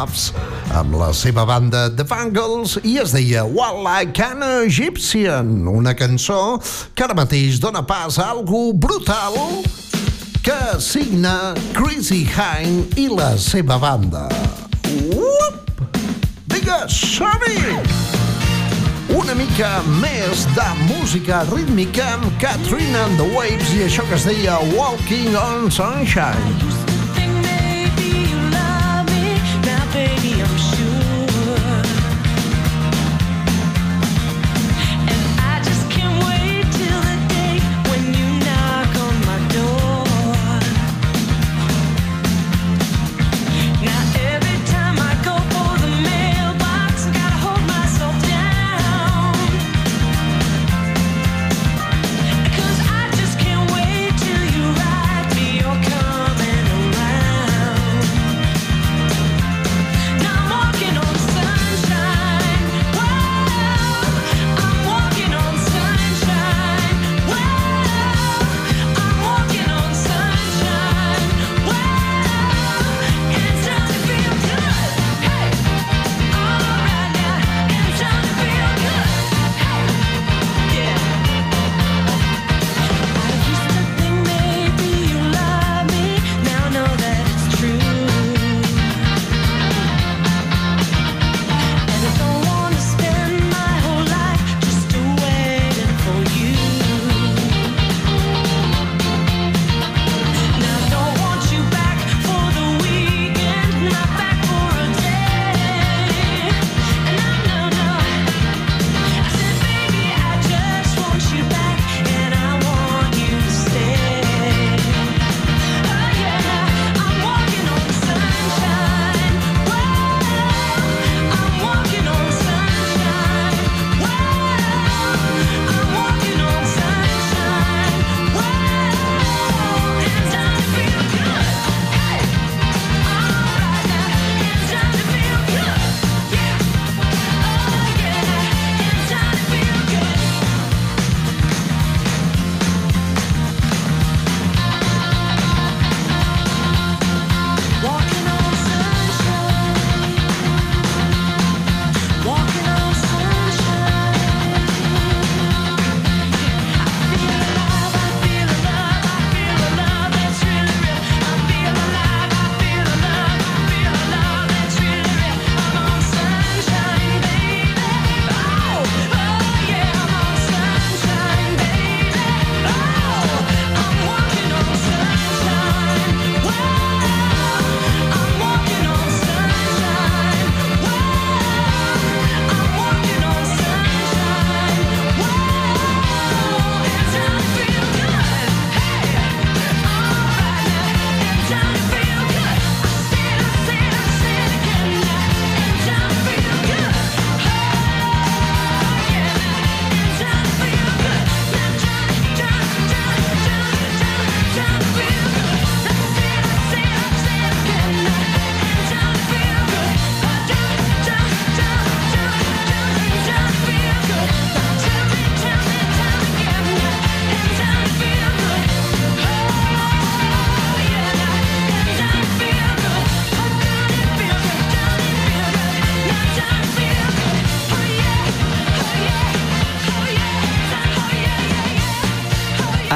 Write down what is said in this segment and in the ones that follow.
Muffs amb la seva banda The Bangles i es deia What Like an Egyptian, una cançó que ara mateix dona pas a algo brutal que signa Crazy Hine i la seva banda. Uop! Digues, som-hi! Una mica més de música rítmica amb Katrina and the Waves i això que es deia Walking on Sunshine.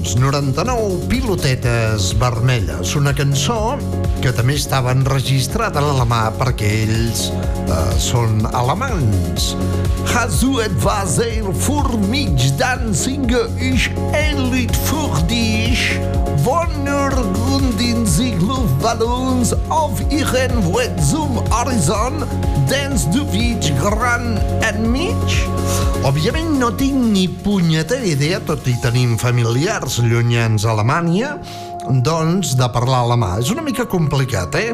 Balloons, 99 pilotetes vermelles. Una cançó que també estava enregistrada a l'alemà perquè ells eh, són alemans. Hast du etwas sehr für mich, dann singe ich Lied für dich. Wundergründen sich Luftballons auf ihren Weg zum Horizont, du dich gran enmig? Òbviament no tinc ni punyetera idea, tot i tenim familiars llunyans a Alemanya, doncs de parlar alemà. És una mica complicat, eh?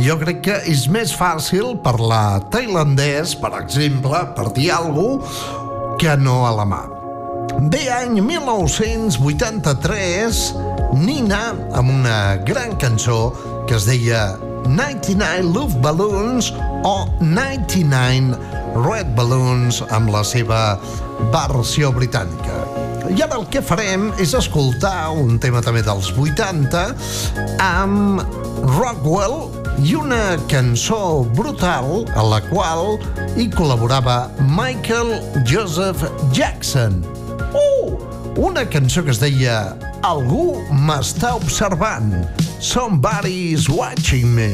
Jo crec que és més fàcil parlar tailandès, per exemple, per dir alguna cosa, que no alemà. Bé, any 1983, Nina, amb una gran cançó que es deia 99 Love Balloons o 99 Red Balloons amb la seva versió britànica. I ara el que farem és escoltar un tema també dels 80 amb Rockwell i una cançó brutal a la qual hi col·laborava Michael Joseph Jackson. Uh! Una cançó que es deia Algú m'està observant. Somebody's watching me.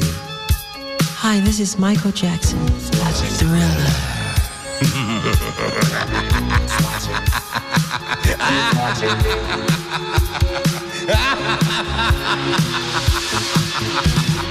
Hi, this is Michael Jackson. Thriller.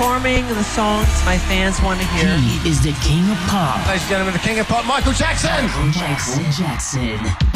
performing the songs my fans want to hear. He is the king of pop. Ladies and gentlemen, the king of pop, Michael Jackson. Michael Jackson. Jackson.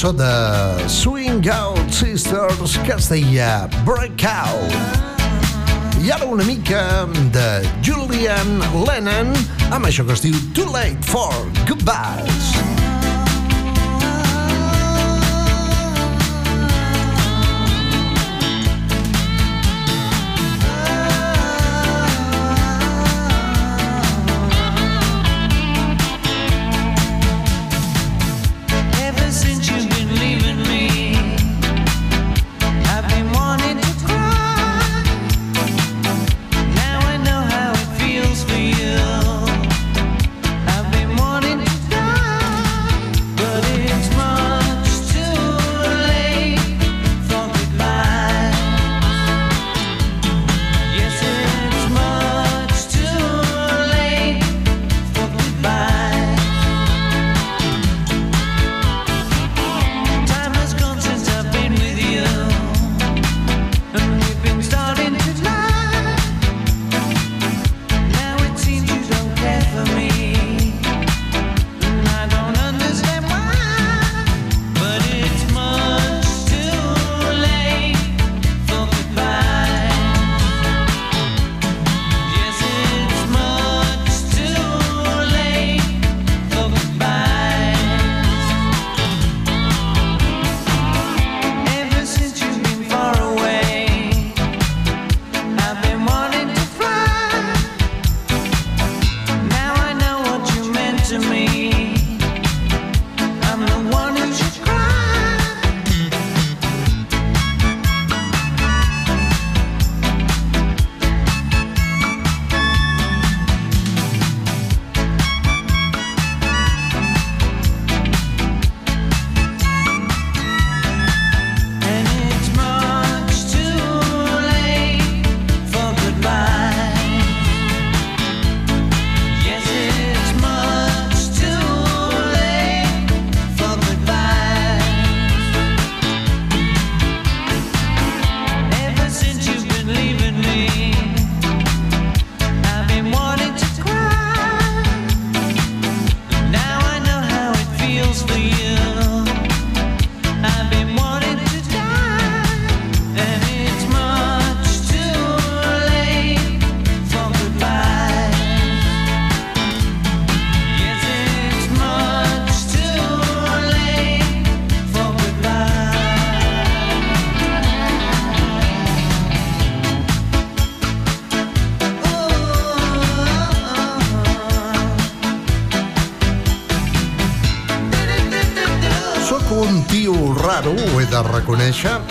cançó de Swing Out Sisters que es deia Breakout. I ara una mica de Julian Lennon amb això que es diu Too Late for Goodbyes.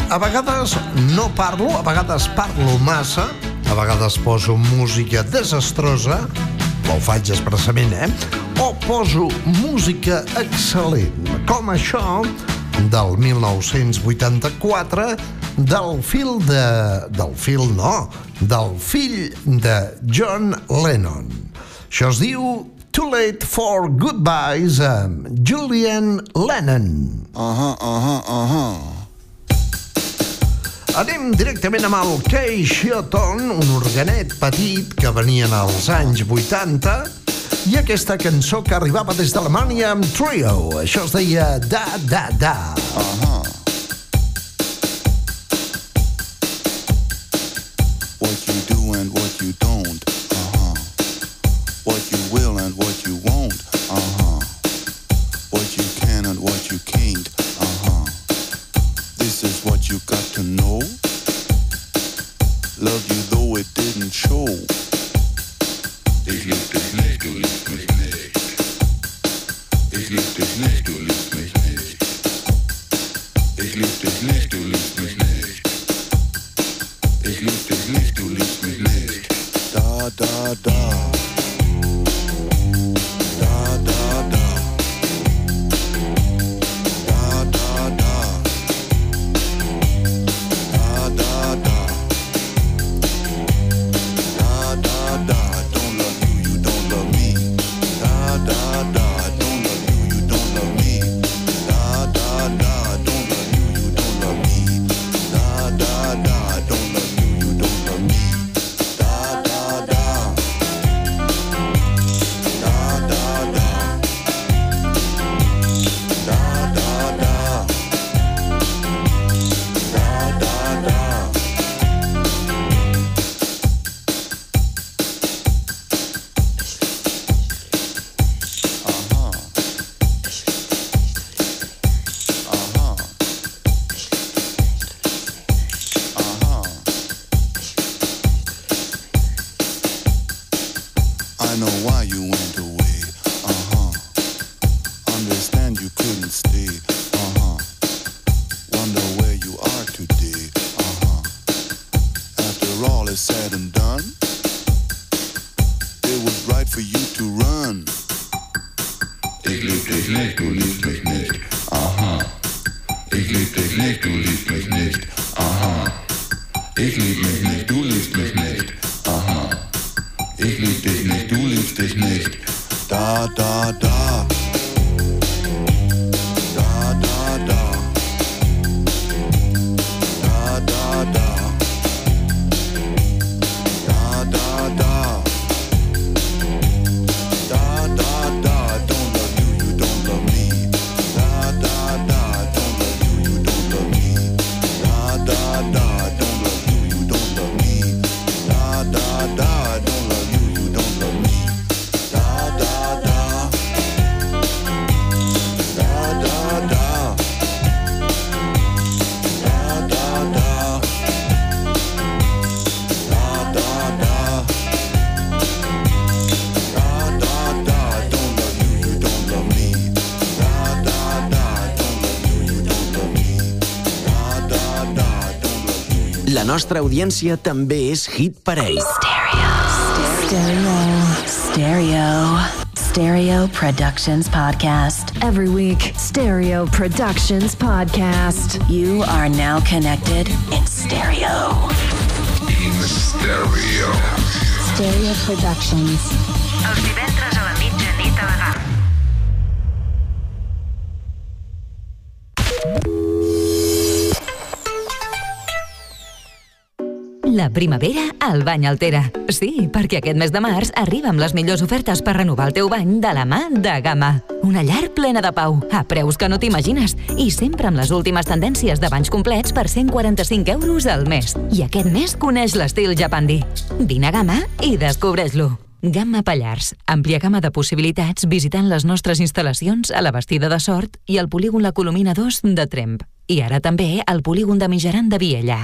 A vegades no parlo, a vegades parlo massa, a vegades poso música desastrosa, ho faig expressament, eh? O poso música excel·lent, com això del 1984 del fil de... del fil no, del fill de John Lennon. Això es diu Too Late for Goodbyes amb Julian Lennon. Uh-huh, uh-huh, uh-huh. Directament amb el Kay Shioton, un organet petit que venien als anys 80, i aquesta cançó que arribava des d'Alemanya amb Trio. Això es deia Da Da Da. Uh-huh. What you do and what you don't. Ich nostra audiència també és Hit Parade. Stereo. Stereo. Stereo Productions Podcast. Every week, Stereo Productions Podcast. You are now connected in stereo. stereo. Stereo Productions. Els divendres a la Primavera al Bany Altera. Sí, perquè aquest mes de març arriba amb les millors ofertes per renovar el teu bany de la mà de Gama. Una llar plena de pau, a preus que no t'imagines, i sempre amb les últimes tendències de banys complets per 145 euros al mes. I aquest mes coneix l'estil Japandi. Vine a Gama i descobreix-lo. Gamma Pallars. Àmplia gamma de possibilitats visitant les nostres instal·lacions a la Bastida de Sort i al polígon La Colomina 2 de Tremp. I ara també al polígon de Mijaran de Viella.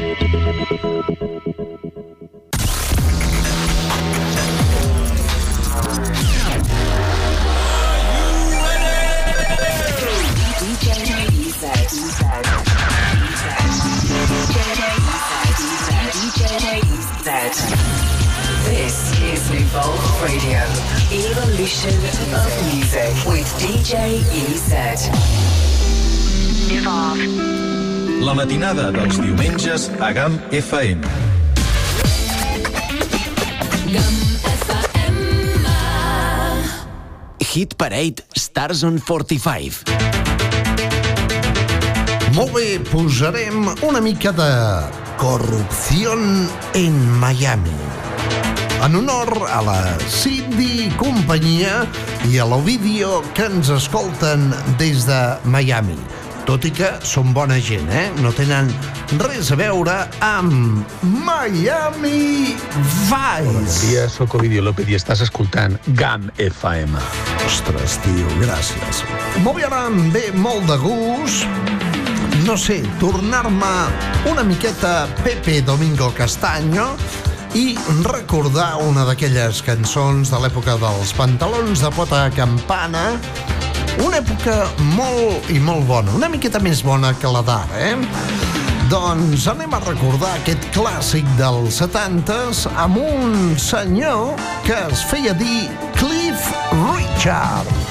This is Evolve Radio, evolution of music with DJ EZ. Evolve. La matinada dels diumenges a GAM FM. Hit Parade Stars on 45. Molt bé, posarem una mica de corrupció en Miami. En honor a la Cindy companyia i a l'Ovidio que ens escolten des de Miami. Tot i que són bona gent, eh? No tenen res a veure amb Miami Vice. Bon dia, sóc Ovidio López i estàs escoltant GAM FM. Ostres, tio, gràcies. Em ve molt de gust no sé, tornar-me una miqueta Pepe Domingo Castaño i recordar una d'aquelles cançons de l'època dels pantalons de pota campana una època molt i molt bona, una miqueta més bona que la d'ara, eh? Doncs anem a recordar aquest clàssic dels 70s amb un senyor que es feia dir Cliff Richard.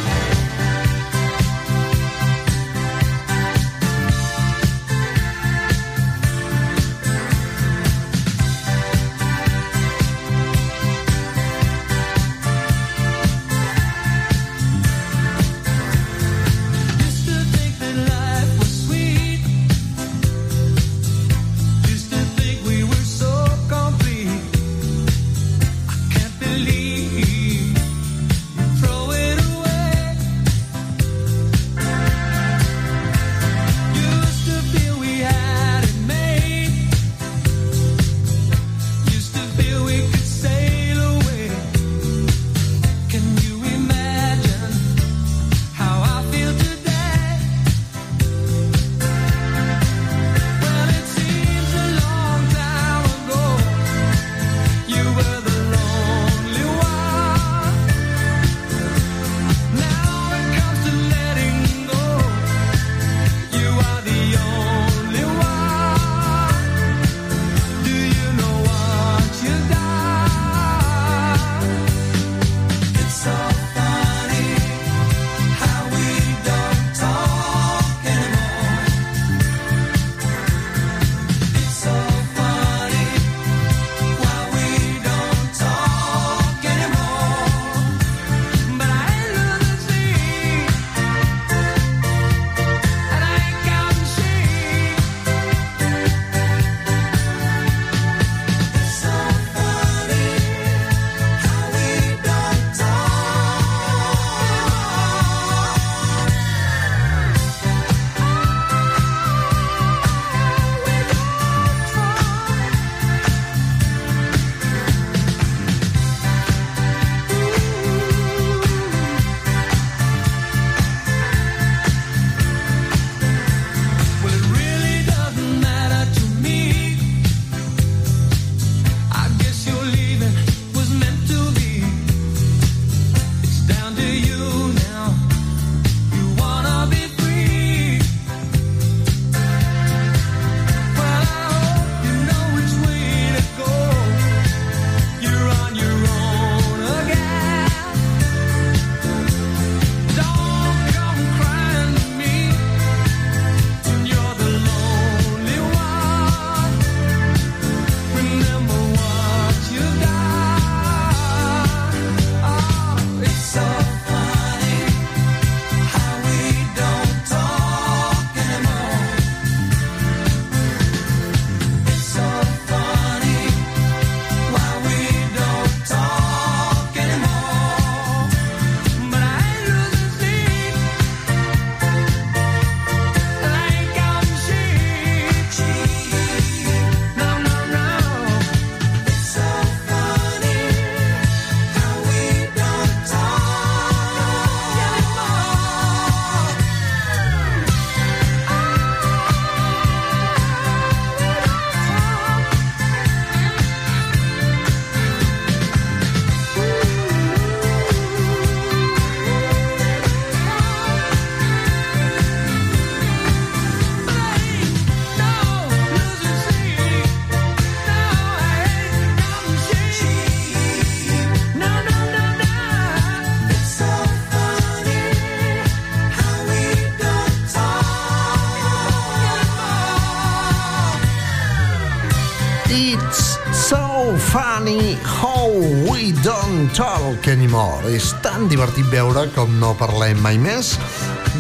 Talk anymore. És tan divertit veure com no parlem mai més.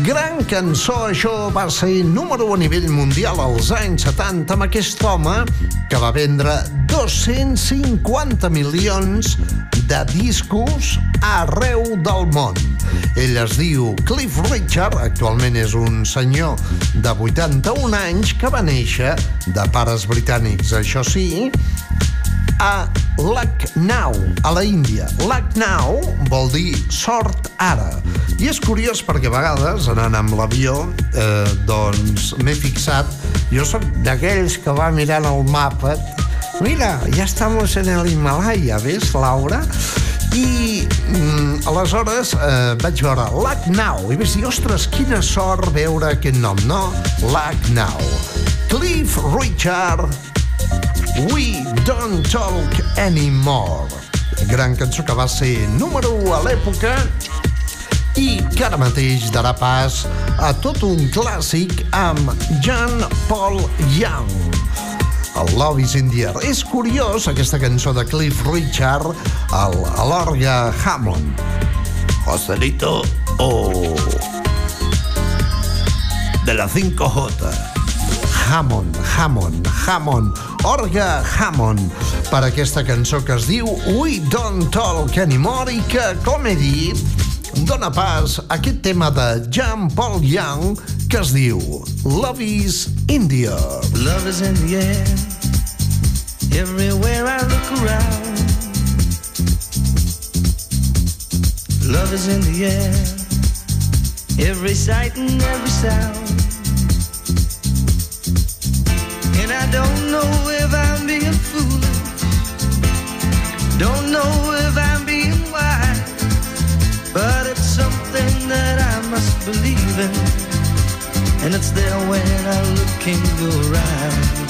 Gran cançó, això va ser número 1 a nivell mundial als anys 70 amb aquest home que va vendre 250 milions de discos arreu del món. Ell es diu Cliff Richard, actualment és un senyor de 81 anys que va néixer de pares britànics, això sí, a Lucknow, a la Índia. Lucknow vol dir sort ara. I és curiós perquè a vegades, anant amb l'avió, eh, doncs m'he fixat, jo sóc d'aquells que va mirant el mapa, mira, ja estamos en el Himalaya, ves, Laura? I mm, aleshores eh, vaig veure Lucknow i vaig dir, ostres, quina sort veure aquest nom, no? Lucknow. Cliff Richard, We Don't Talk Anymore. Gran cançó que va ser número 1 a l'època i que ara mateix darà pas a tot un clàssic amb John Paul Young. El Love is in the air. És curiós, aquesta cançó de Cliff Richard, el, a l'orgue Hammond. Joselito o... De la 5J. Hammond, Hammond, Hammond, Orga Hammond, per aquesta cançó que es diu We Don't Talk Anymore i que, com he dit, dona pas a aquest tema de Jean Paul Young que es diu Love is in the air. Love is in the air. Everywhere I look around. Love is in the air. Every sight and every sound. Don't know if I'm being foolish. Don't know if I'm being wise. But it's something that I must believe in. And it's there when I look in your eyes.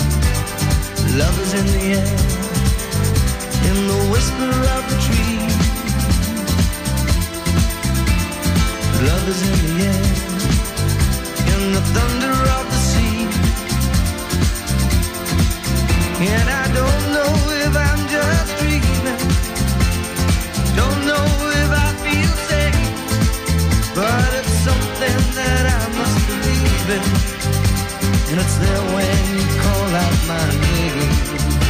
Love is in the air, in the whisper of the tree. Love is in the air, in the thunder And I don't know if I'm just dreaming, Don't know if I feel safe, but it's something that I must believe in. And it's there when you call out my name.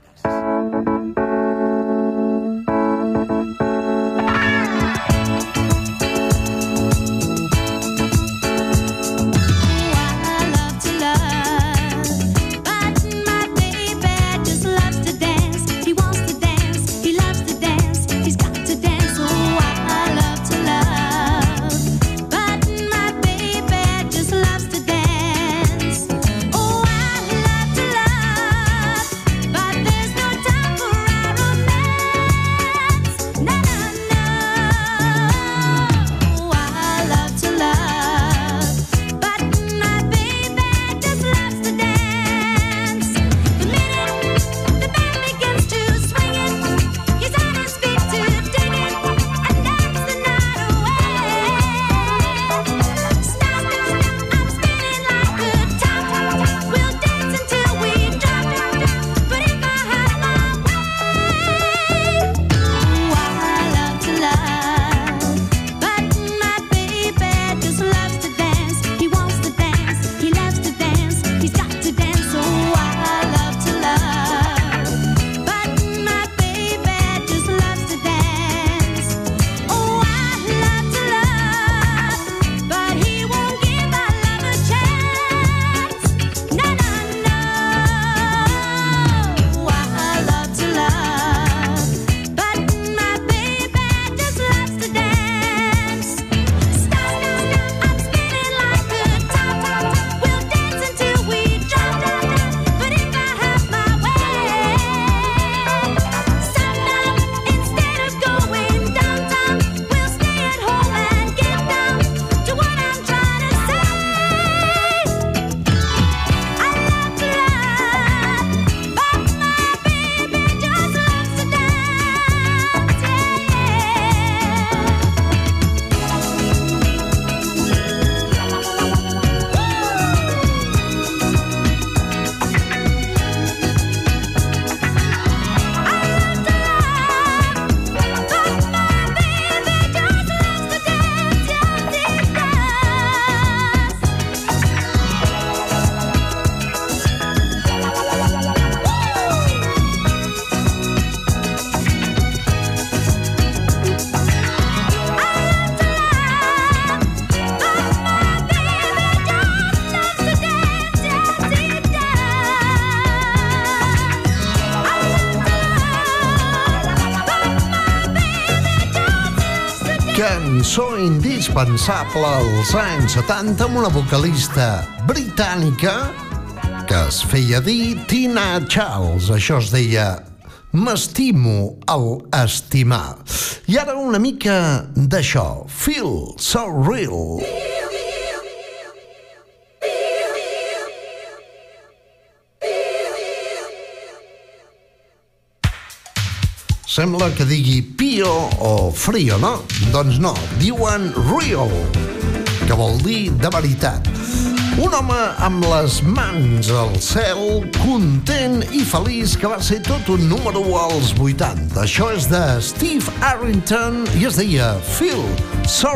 Indispensable als anys 70 amb una vocalista britànica que es feia dir Tina Charles. Això es deia M'estimo al estimar. I ara una mica d'això. Feel so real. Sembla que digui pio o frio, no? Doncs no, diuen real, que vol dir de veritat. Un home amb les mans al cel, content i feliç que va ser tot un número als 80. Això és de Steve Arrington i es deia Feel So.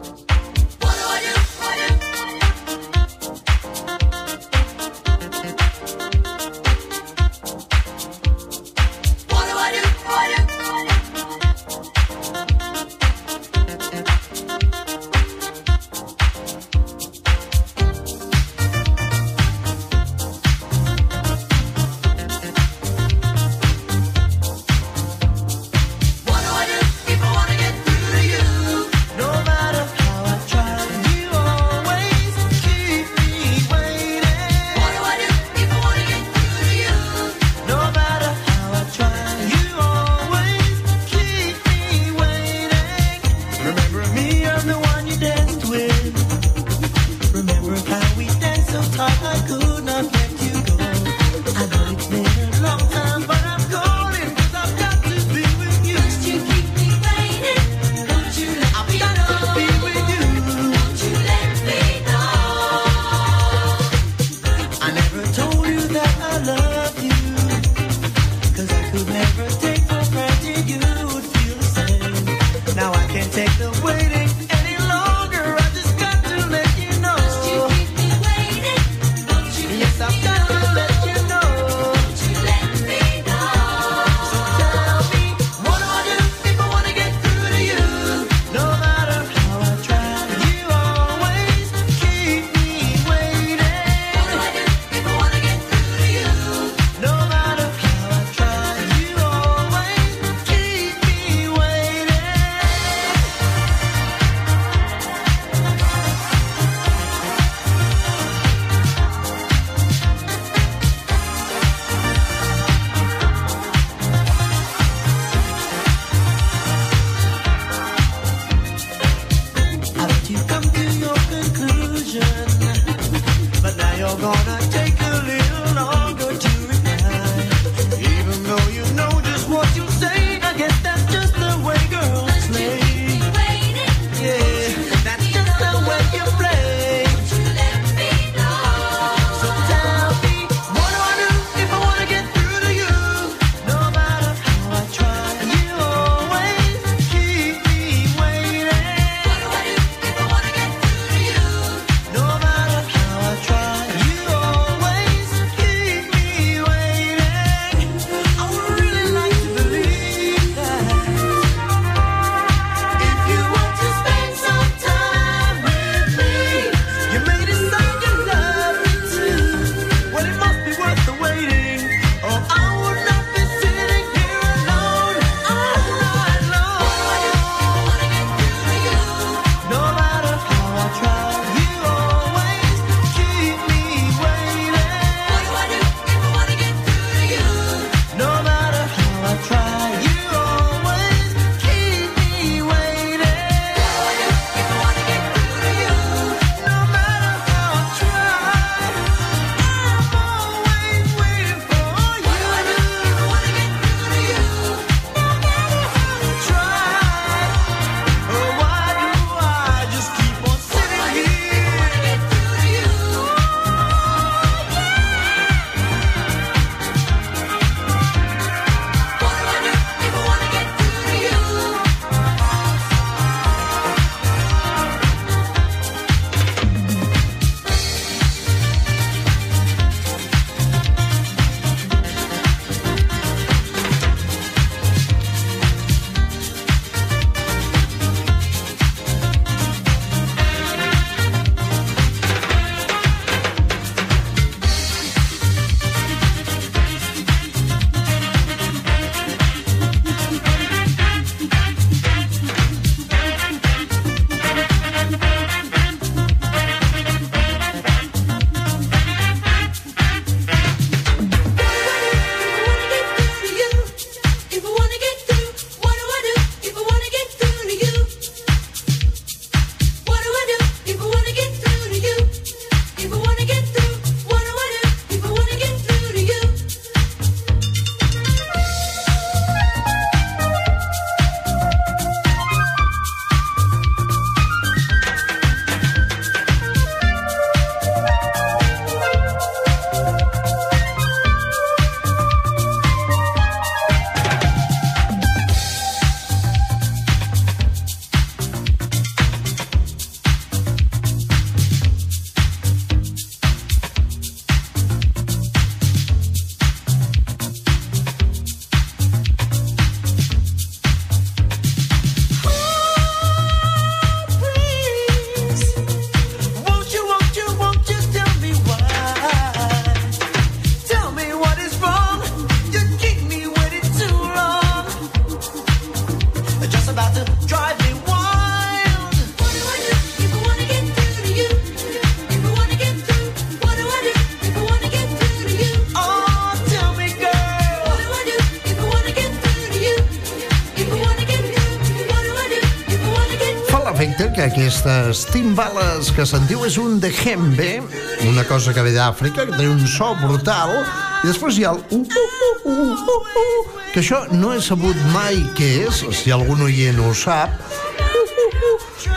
Que aquestes timbales que sentiu és un djembe, una cosa que ve d'Àfrica, que té un so brutal, i després hi ha el uh, uh, uh, uh, uh, que això no he sabut mai què és, si algun oient ho sap,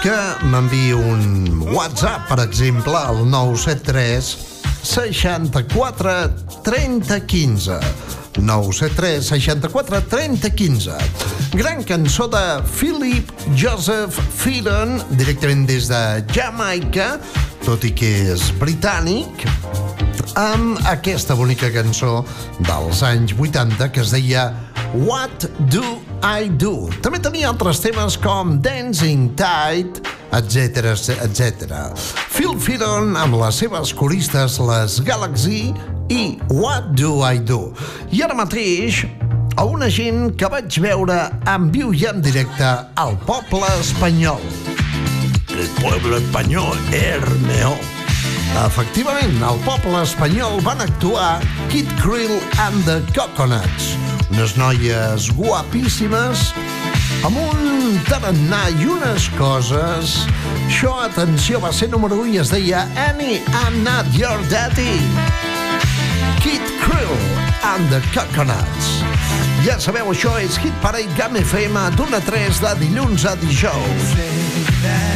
que m'enviï un WhatsApp, per exemple, al 973 64 30 15. 973 64 30 15. Gran cançó de Philip Joseph Fearon, directament des de Jamaica, tot i que és britànic, amb aquesta bonica cançó dels anys 80 que es deia What Do I Do? També tenia altres temes com Dancing Tide, etc etc. Phil Fearon amb les seves coristes les Galaxy i What Do I Do? I ara mateix a una gent que vaig veure en viu i en directe al poble espanyol. El pueblo espanyol, Hermeo. Efectivament, al poble espanyol van actuar Kid Krill and the Coconuts, unes noies guapíssimes amb un tarannà i unes coses. Això, atenció, va ser número 1 i es deia Annie, I'm not your daddy. Kid Krill and the Coconuts. Ja sabeu, això és Hit Parade GAM FM d'una a 3 de dilluns a dijous.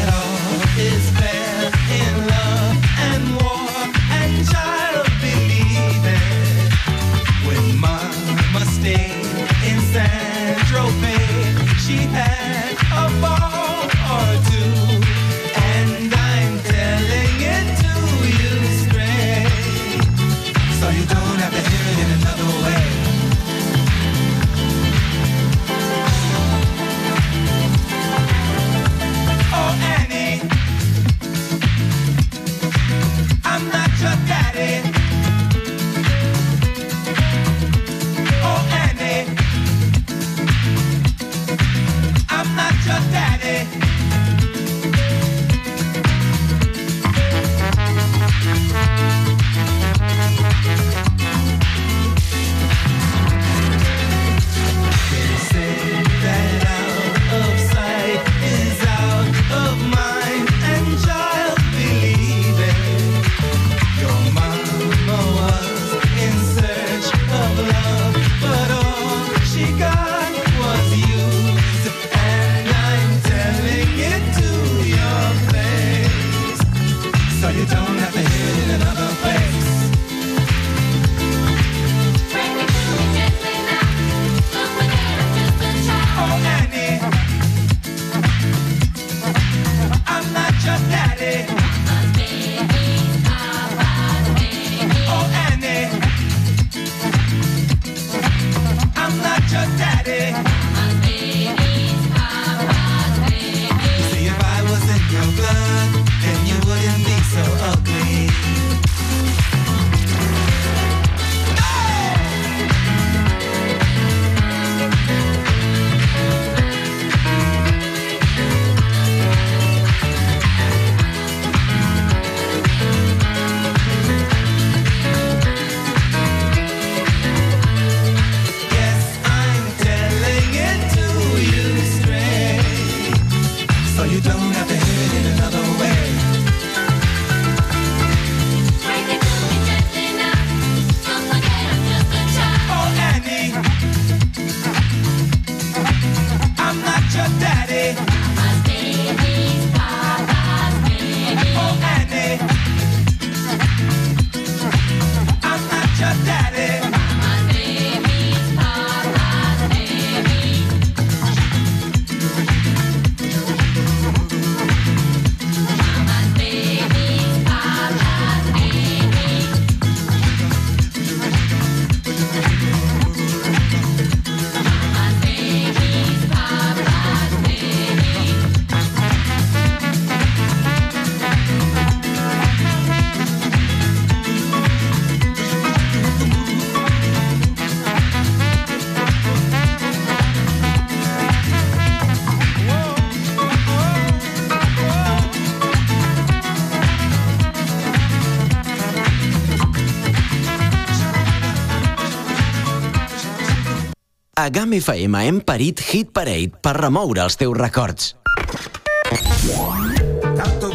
GAM FM hem parit Hit Parade per remoure els teus records.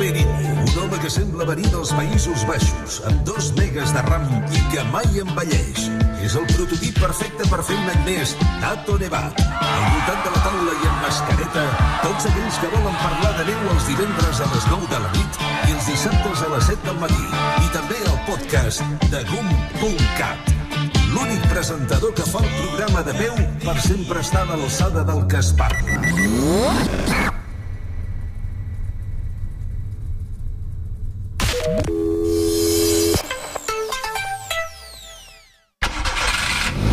Perini, un home que sembla venir dels Països Baixos, amb dos megas de ram i que mai envelleix. És el prototip perfecte per fer un més, Tato Nevat. Al voltant de la taula i amb mascareta, tots aquells que volen parlar de neu els divendres a les 9 de la nit i els dissabtes a les 7 del matí. I també el podcast de GUM.cat. L'únic presentador que fa el programa de peu per sempre estar a l'alçada del que.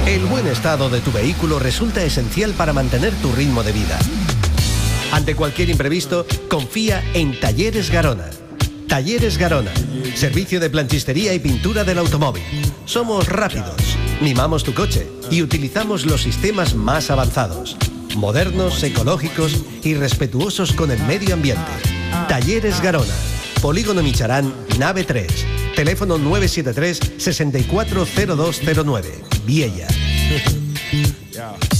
El buen estado de tu vehículo resulta esencial para mantener tu ritmo de vida. Ante cualquier imprevisto, confía en Talleres Garona. Talleres Garona, servicio de planchistería y pintura del automóvil. Somos rápidos, mimamos tu coche y utilizamos los sistemas más avanzados, modernos, ecológicos y respetuosos con el medio ambiente. Talleres Garona, Polígono Micharán, nave 3, teléfono 973 640209, Viella.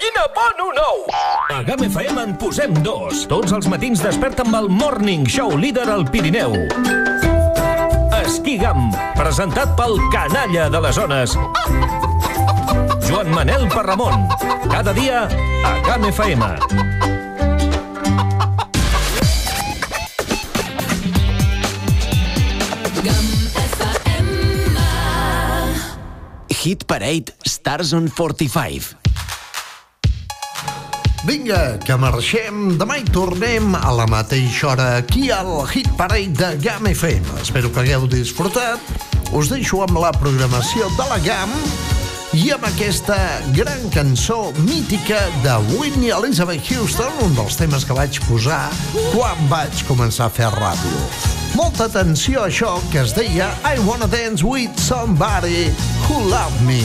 Gallina pon un ou. A GAM FM en posem dos. Tots els matins desperta amb el Morning Show líder al Pirineu. Esquigam, presentat pel canalla de les zones. Joan Manel Parramon. Cada dia a GAM FM. Hit Parade Stars on 45. Vinga, que marxem. Demà hi tornem a la mateixa hora aquí al Hit Parade de GAM FM. Espero que hagueu disfrutat. Us deixo amb la programació de la GAM i amb aquesta gran cançó mítica de Whitney Elizabeth Houston, un dels temes que vaig posar quan vaig començar a fer ràdio. Molta atenció a això que es deia I wanna dance with somebody who love me.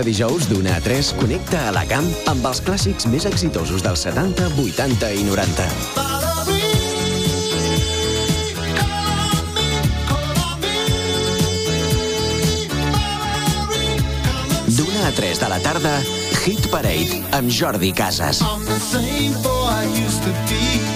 A dijous, d'una a 3, connecta a la camp amb els clàssics més exitosos dels 70, 80 i 90. D'una a 3 de la tarda, Hit Parade amb Jordi Casas. I'm the same boy I used to be.